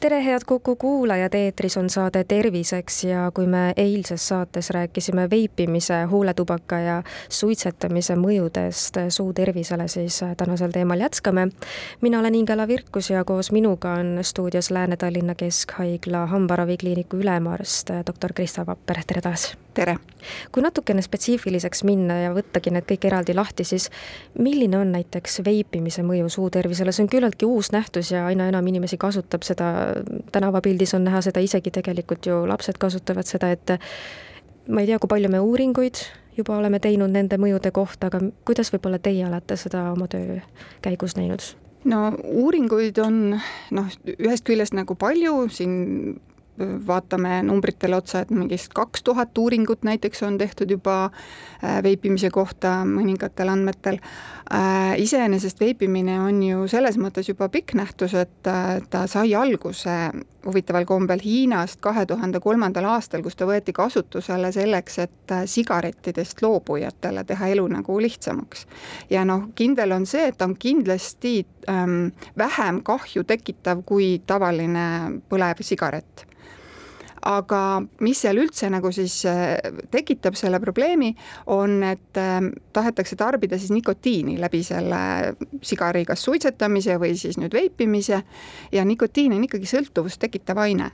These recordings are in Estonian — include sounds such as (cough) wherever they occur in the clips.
tere, head Kuku kuulajad, eetris on saade Terviseks ja kui me eilses saates rääkisime veipimise, huuletubaka ja suitsetamise mõjudest suu tervisele, siis tänasel teemal jätkame. mina olen Ingela Virkus ja koos minuga on stuudios Lääne-Tallinna Keskhaigla hambaravikliiniku ülemarst doktor Krista Vapper, tere taas! tere! kui natukene spetsiifiliseks minna ja võttagi need kõik eraldi lahti, siis milline on näiteks veipimise mõju suu tervisele, see on küllaltki uus nähtus ja aina enam inimesi kasutab seda tänavapildis on näha seda, isegi tegelikult ju lapsed kasutavad seda, et ma ei tea, kui palju me uuringuid juba oleme teinud nende mõjude kohta, aga kuidas võib-olla teie olete seda oma töö käigus näinud? no uuringuid on noh, ühest küljest nagu palju, siin vaatame numbritele otsa, et mingist kaks tuhat uuringut näiteks on tehtud juba äh, veipimise kohta mõningatel andmetel. Äh, iseenesest veipimine on ju selles mõttes juba pikk nähtus, et äh, ta sai alguse huvitaval kombel Hiinast kahe tuhande kolmandal aastal, kus ta võeti kasutusele selleks, et sigarettidest loobujatele teha elu nagu lihtsamaks. ja noh, kindel on see, et ta on kindlasti ähm, vähem kahju tekitav kui tavaline põlev sigaret aga mis seal üldse nagu siis äh, tekitab selle probleemi, on, et ähm, tahetakse tarbida siis nikotiini läbi selle sigari kas suitsetamise või siis nüüd veipimise. Ja nikotiin on ikkagi sõltuvust tekitav aine.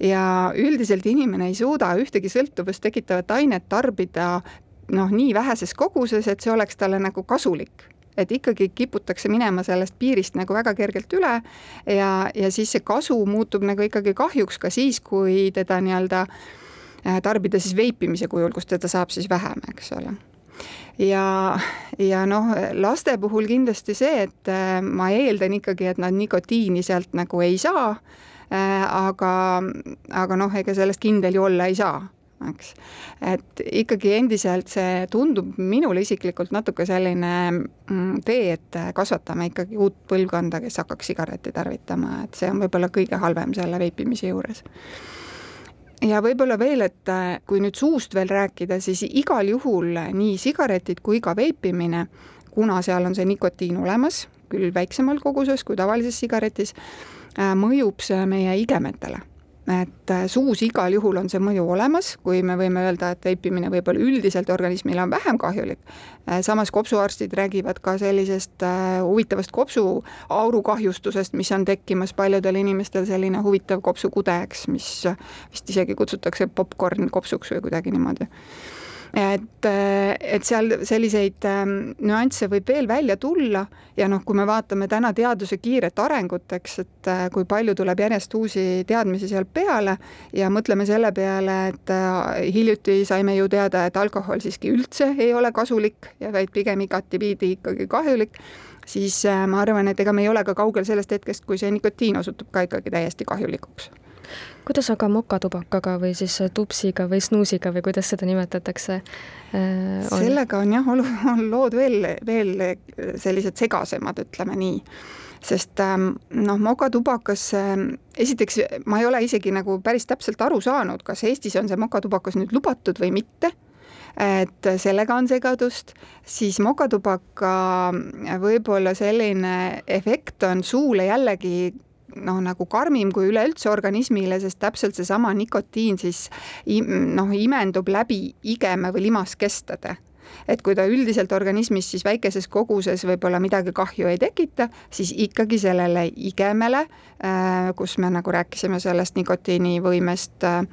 Ja üldiselt inimene ei suuda ühtegi sõltuvust tekitavat ainet tarbida noh, nii väheses koguses, et see oleks talle nagu kasulik et ikkagi kiputakse minema sellest piirist nagu väga kergelt üle ja, ja siis see kasu muutub nagu ikkagi kahjuks ka siis, kui teda nii-öelda äh, tarbida siis veipimise kujul, kus teda saab siis vähem, eks ole ja, ja noh, laste puhul kindlasti see, et äh, ma eeldan ikkagi, et nad nikotiini sealt nagu ei saa äh,. aga, aga noh, ega sellest kindel ju olla ei saa eks. et ikkagi endiselt see tundub minule isiklikult natuke selline mm, tee, et kasvatame ikkagi uut põlvkonda, kes hakkaks sigaretti tarvitama, et see on võib-olla kõige halvem selle veipimise juures. Ja võib-olla veel, et äh, kui nüüd suust veel rääkida, siis igal juhul nii sigaretid kui ka veipimine, kuna seal on see nikotiin olemas, küll väiksemal koguses kui tavalises sigaretis, äh, mõjub see meie igemetele et äh, suus igal juhul on see mõju olemas, kui me võime öelda, et veipimine võib-olla üldiselt organismile on vähem kahjulik. Äh, samas kopsuarstid räägivad ka sellisest äh, huvitavast kopsuauru kahjustusest, mis on tekkimas paljudel inimestel, selline huvitav kopsukude, eks, mis vist isegi kutsutakse popkorn kopsuks või kuidagi niimoodi et, et seal selliseid ähm, nüansse võib veel välja tulla ja noh, kui me vaatame täna teaduse kiiret arengut, eks, et äh, kui palju tuleb järjest uusi teadmisi seal peale ja mõtleme selle peale, et äh, hiljuti saime ju teada, et alkohol siiski üldse ei ole kasulik ja vaid pigem igatipidi ikkagi kahjulik, siis äh, ma arvan, et ega me ei ole ka kaugel sellest hetkest, kui see nikotiin osutub ka ikkagi täiesti kahjulikuks kuidas aga mokatubakaga või siis tupsiga või snuusiga või kuidas seda nimetatakse äh,? sellega on jah, on lood veel, veel sellised segasemad, ütleme nii. Sest ähm, noh, mokatubakas, ähm, esiteks ma ei ole isegi nagu päris täpselt aru saanud, kas Eestis on see mokatubakas nüüd lubatud või mitte. Et sellega on segadust, siis mokatubaka võib-olla selline efekt on suule jällegi noh, nagu karmim kui üleüldse organismile, sest täpselt seesama nikotiin siis noh, imendub läbi igeme või limaskestade. Et kui ta üldiselt organismis siis väikeses koguses võib-olla midagi kahju ei tekita, siis ikkagi sellele igemele, äh, kus me nagu rääkisime sellest nikotiini võimest äh,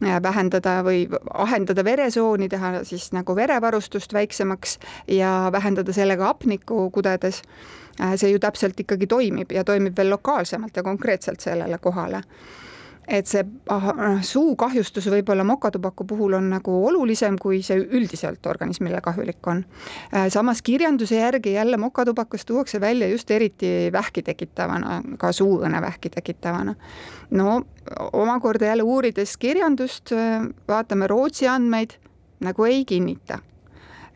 vähendada või ahendada veresooni, teha siis nagu verevarustust väiksemaks ja vähendada sellega hapnikku kudedes Äh, see ju täpselt ikkagi toimib ja toimib veel lokaalsemalt ja konkreetselt sellele kohale et see suukahjustus võib-olla mokatubaku puhul on nagu olulisem, kui see üldiselt organismile kahjulik on. Äh, samas kirjanduse järgi jälle mokatubakas tuuakse välja just eriti vähki tekitavana, ka suuõõnevähki tekitavana. no omakorda jälle uurides kirjandust, äh, vaatame Rootsi andmeid, nagu ei kinnita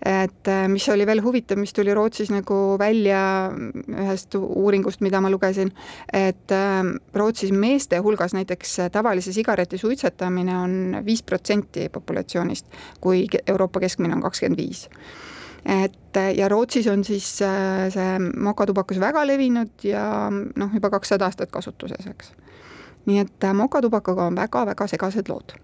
et äh, mis oli veel huvitav, mis tuli Rootsis nagu välja ühest uuringust, mida ma lugesin, et äh, Rootsis meeste hulgas näiteks tavalise sigareti suitsetamine on viis protsenti populatsioonist, kui Euroopa keskmine on kakskümmend viis et ja Rootsis on siis äh, see mokatubakas väga levinud ja noh, juba kakssada aastat kasutuses, eks. nii et mokatubakaga on väga-väga segased lood.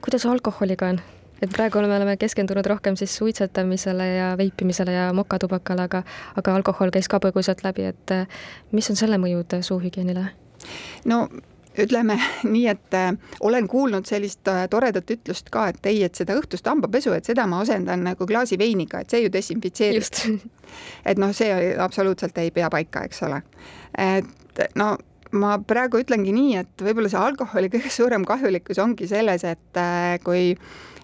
kuidas alkoholiga on? Et praegu me oleme keskendunud rohkem siis suitsetamisele ja veipimisele ja mokatubakale, aga, aga alkohol käis ka põgusalt läbi, et eh, mis on selle mõjud suuhügieenile? no ütleme (laughs) nii, et äh, olen kuulnud sellist äh, toredat ütlust ka, et ei, et seda õhtust hambapesu, et seda ma asendan nagu klaasi veiniga, et see ju desinfitseerib. (laughs) et noh, see absoluutselt ei pea paika, eks ole. et no ma praegu ütlengi nii, et võib-olla see alkoholi kõige suurem kahjulikkus ongi selles, et äh,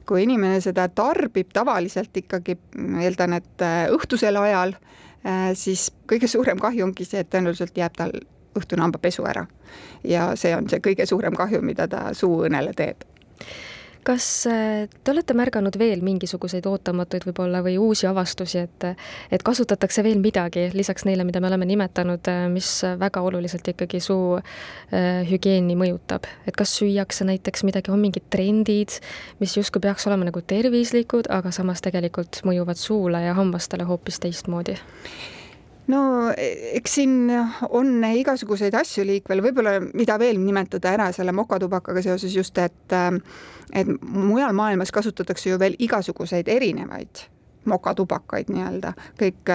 kui inimene seda tarbib tavaliselt ikkagi, eeldan, et äh, õhtusel ajal, äh, siis kõige suurem kahju ongi see, et tõenäoliselt jääb tal õhtune hambapesu ära. ja see on see kõige suurem kahju, mida ta suuõõnele teeb kas äh, te olete märganud veel mingisuguseid ootamatuid võib-olla või uusi avastusi, et et kasutatakse veel midagi lisaks neile, mida me oleme nimetanud, äh, mis väga oluliselt ikkagi suu äh, hügieeni mõjutab, et kas süüakse näiteks midagi, on mingid trendid, mis justkui peaks olema nagu tervislikud, aga samas tegelikult mõjuvad suule ja hambastele hoopis teistmoodi? No eks siin on igasuguseid asju liikvel, võib-olla mida veel nimetada ära selle mokatubakaga seoses just, et et mujal maailmas kasutatakse ju veel igasuguseid erinevaid mokatubakaid nii-öelda, kõik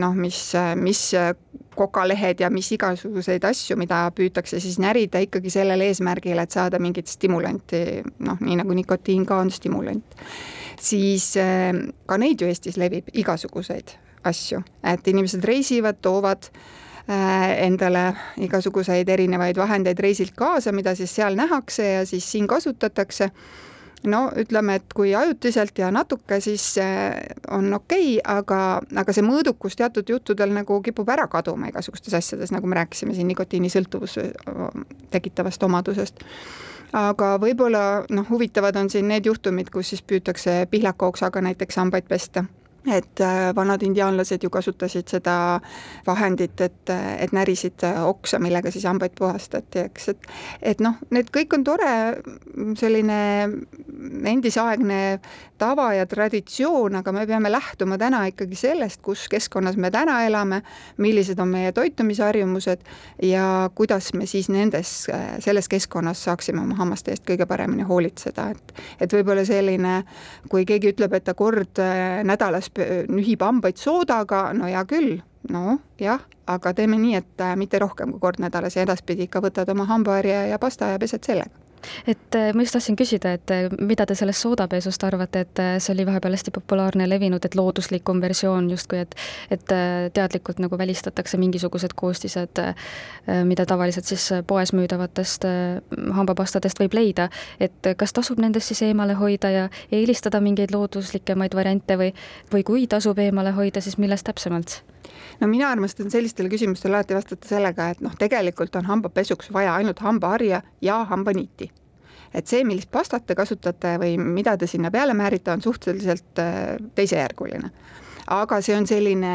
noh, mis, mis kokalehed ja mis igasuguseid asju, mida püütakse siis närida ikkagi sellel eesmärgil, et saada mingit stimulanti, noh, nii nagu nikotiin ka on stimulant. siis ka neid ju Eestis levib igasuguseid asju, et inimesed reisivad, toovad äh, endale igasuguseid erinevaid vahendeid reisilt kaasa, mida siis seal nähakse ja siis siin kasutatakse. no ütleme, et kui ajutiselt ja natuke, siis on okei okay,, aga, aga see mõõdukus teatud juttudel nagu kipub ära kaduma igasugustes asjades, nagu me rääkisime siin nikotiinisõltuvuse äh, tekitavast omadusest. Aga võib-olla noh, huvitavad on siin need juhtumid, kus siis püütakse pihlakooksaga näiteks hambaid pesta et äh, vanad indiaanlased ju kasutasid seda vahendit, et, et närisid oksa, millega siis hambaid puhastati, eks, et et noh, need kõik on tore selline endisaegne tava ja traditsioon, aga me peame lähtuma täna ikkagi sellest, kus keskkonnas me täna elame, millised on meie toitumisharjumused ja kuidas me siis nendes, selles keskkonnas saaksime oma hammaste eest kõige paremini hoolitseda, et et võib-olla selline, kui keegi ütleb, et ta kord nädalas nühib hambaid soodaga, no hea küll, noh jah, aga teeme nii, et mitte rohkem kui kord nädalas ja edaspidi ikka võtad oma hambaharja ja pasta ja pesed sellega et äh, ma just tahtsin küsida, et äh, mida te sellest soodapesust arvate, et äh, see oli vahepeal hästi populaarne ja levinud, et looduslikum versioon justkui, et et teadlikult nagu välistatakse mingisugused koostised, mida tavaliselt siis poes müüdavatest hambapastadest võib leida, et kas tasub nendest siis eemale hoida ja eelistada mingeid looduslikemaid variante või, või kui tasub eemale hoida, siis millest täpsemalt? No mina armastan sellistele küsimustele alati vastata sellega, et noh, tegelikult on hambapesuks vaja ainult hambaharja ja hambaniiti et see, millist pastat te kasutate või mida te sinna peale määrite, on suhteliselt äh, teisejärguline. aga see on selline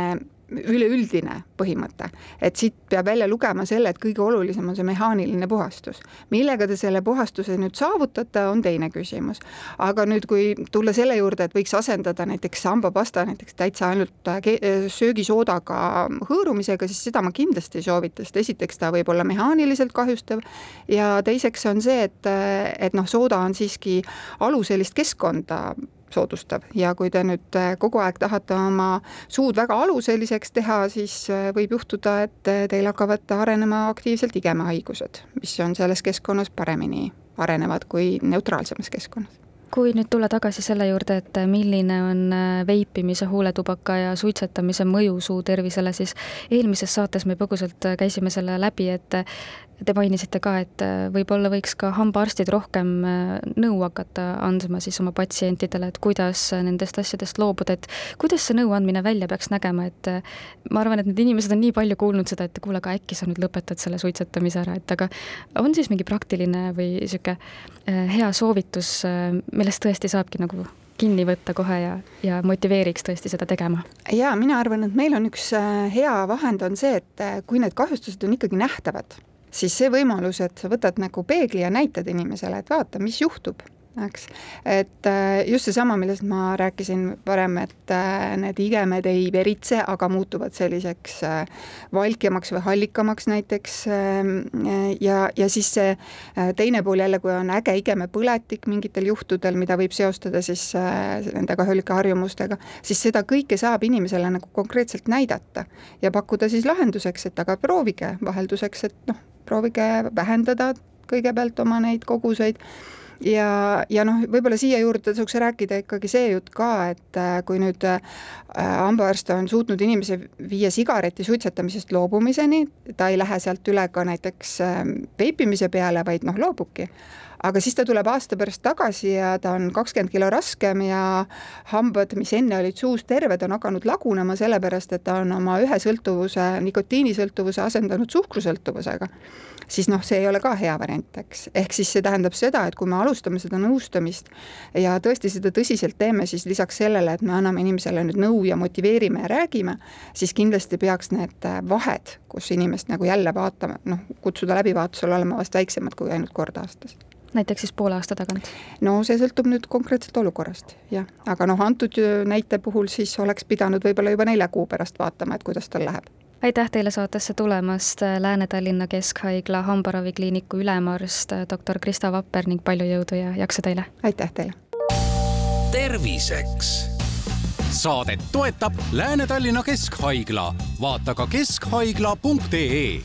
üleüldine põhimõte, et siit peab välja lugema selle, et kõige olulisem on see mehaaniline puhastus. millega te selle puhastuse nüüd saavutate, on teine küsimus. aga nüüd, kui tulla selle juurde, et võiks asendada näiteks hambapasta näiteks täitsa ainult äh, äh, söögisoodaga hõõrumisega, siis seda ma kindlasti ei soovita, sest esiteks ta võib olla mehaaniliselt kahjustav ja teiseks on see, et, et noh, sooda on siiski aluselist keskkonda soodustav. Ja kui te nüüd äh, kogu aeg tahate oma suud väga aluseliseks teha, siis äh, võib juhtuda, et äh, teil hakkavad arenema aktiivselt igemahaigused, mis on selles keskkonnas paremini arenevad kui neutraalsemas keskkonnas. Kui nüüd tulla tagasi selle juurde, et milline on veipimise, huuletubaka ja suitsetamise mõju suu tervisele, siis eelmises saates me põgusalt käisime selle läbi, et Te mainisite ka, et äh, võib-olla võiks ka hambaarstid rohkem äh, nõu hakata andma siis oma patsientidele, et kuidas nendest asjadest loobuda, et kuidas see nõuandmine välja peaks nägema, et äh, ma arvan, et need inimesed on nii palju kuulnud seda, et kuule, aga äkki sa nüüd lõpetad selle suitsetamise ära, et aga on siis mingi praktiline või niisugune hea soovitus, millest tõesti saabki nagu kinni võtta kohe ja, ja motiveeriks tõesti seda tegema? jaa, mina arvan, et meil on üks äh, hea vahend, on see, et äh, kui need kahjustused on ikkagi nähtavad, siis see võimalus, et sa võtad nagu peegli ja näitad inimesele, et vaata, mis juhtub eks. et äh, just seesama, millest ma rääkisin varem, et äh, need igemed ei veritse, aga muutuvad selliseks äh, valkemaks või hallikamaks näiteks. Ähm, ja, ja siis see teine pool jälle, kui on äge igemepõletik mingitel juhtudel, mida võib seostada siis nende kahjulike harjumustega, siis seda kõike saab inimesele nagu konkreetselt näidata ja pakkuda siis lahenduseks, et aga proovige vahelduseks, et noh, proovige vähendada kõigepealt oma neid koguseid ja, ja noh, võib-olla siia juurde tasuks rääkida ikkagi see jutt ka, et äh, kui nüüd äh, hambaarst on suutnud inimese viia sigareti suitsetamisest loobumiseni, ta ei lähe sealt üle ka näiteks ähm, veipimise peale, vaid noh, loobubki. Aga siis ta tuleb aasta pärast tagasi ja ta on kakskümmend kilo raskem ja hambad, mis enne olid suus terved, on hakanud lagunema, sellepärast et ta on oma ühe sõltuvuse, nikotiinisõltuvuse asendanud suhkrusõltuvusega siis noh, see ei ole ka hea variant, eks. ehk siis see tähendab seda, et kui me alustame seda nõustamist ja tõesti seda tõsiselt teeme, siis lisaks sellele, et me anname inimesele nüüd nõu ja motiveerime ja räägime, siis kindlasti peaks need vahed, kus inimest nagu jälle vaatame, noh, kutsuda läbivaatusele olema vast väiksemad kui ainult kord aastas näiteks siis poole aasta tagant? no see sõltub nüüd konkreetselt olukorrast, jah, aga noh, antud näite puhul siis oleks pidanud võib-olla juba nelja kuu pärast vaatama, et kuidas tal läheb aitäh teile saatesse tulemast, Lääne-Tallinna Keskhaigla hambaravikliiniku ülemarst doktor Krista Vapper ning palju jõudu ja jaksu teile! aitäh teile! terviseks saadet toetab Lääne-Tallinna Keskhaigla, vaata ka keskhaigla.ee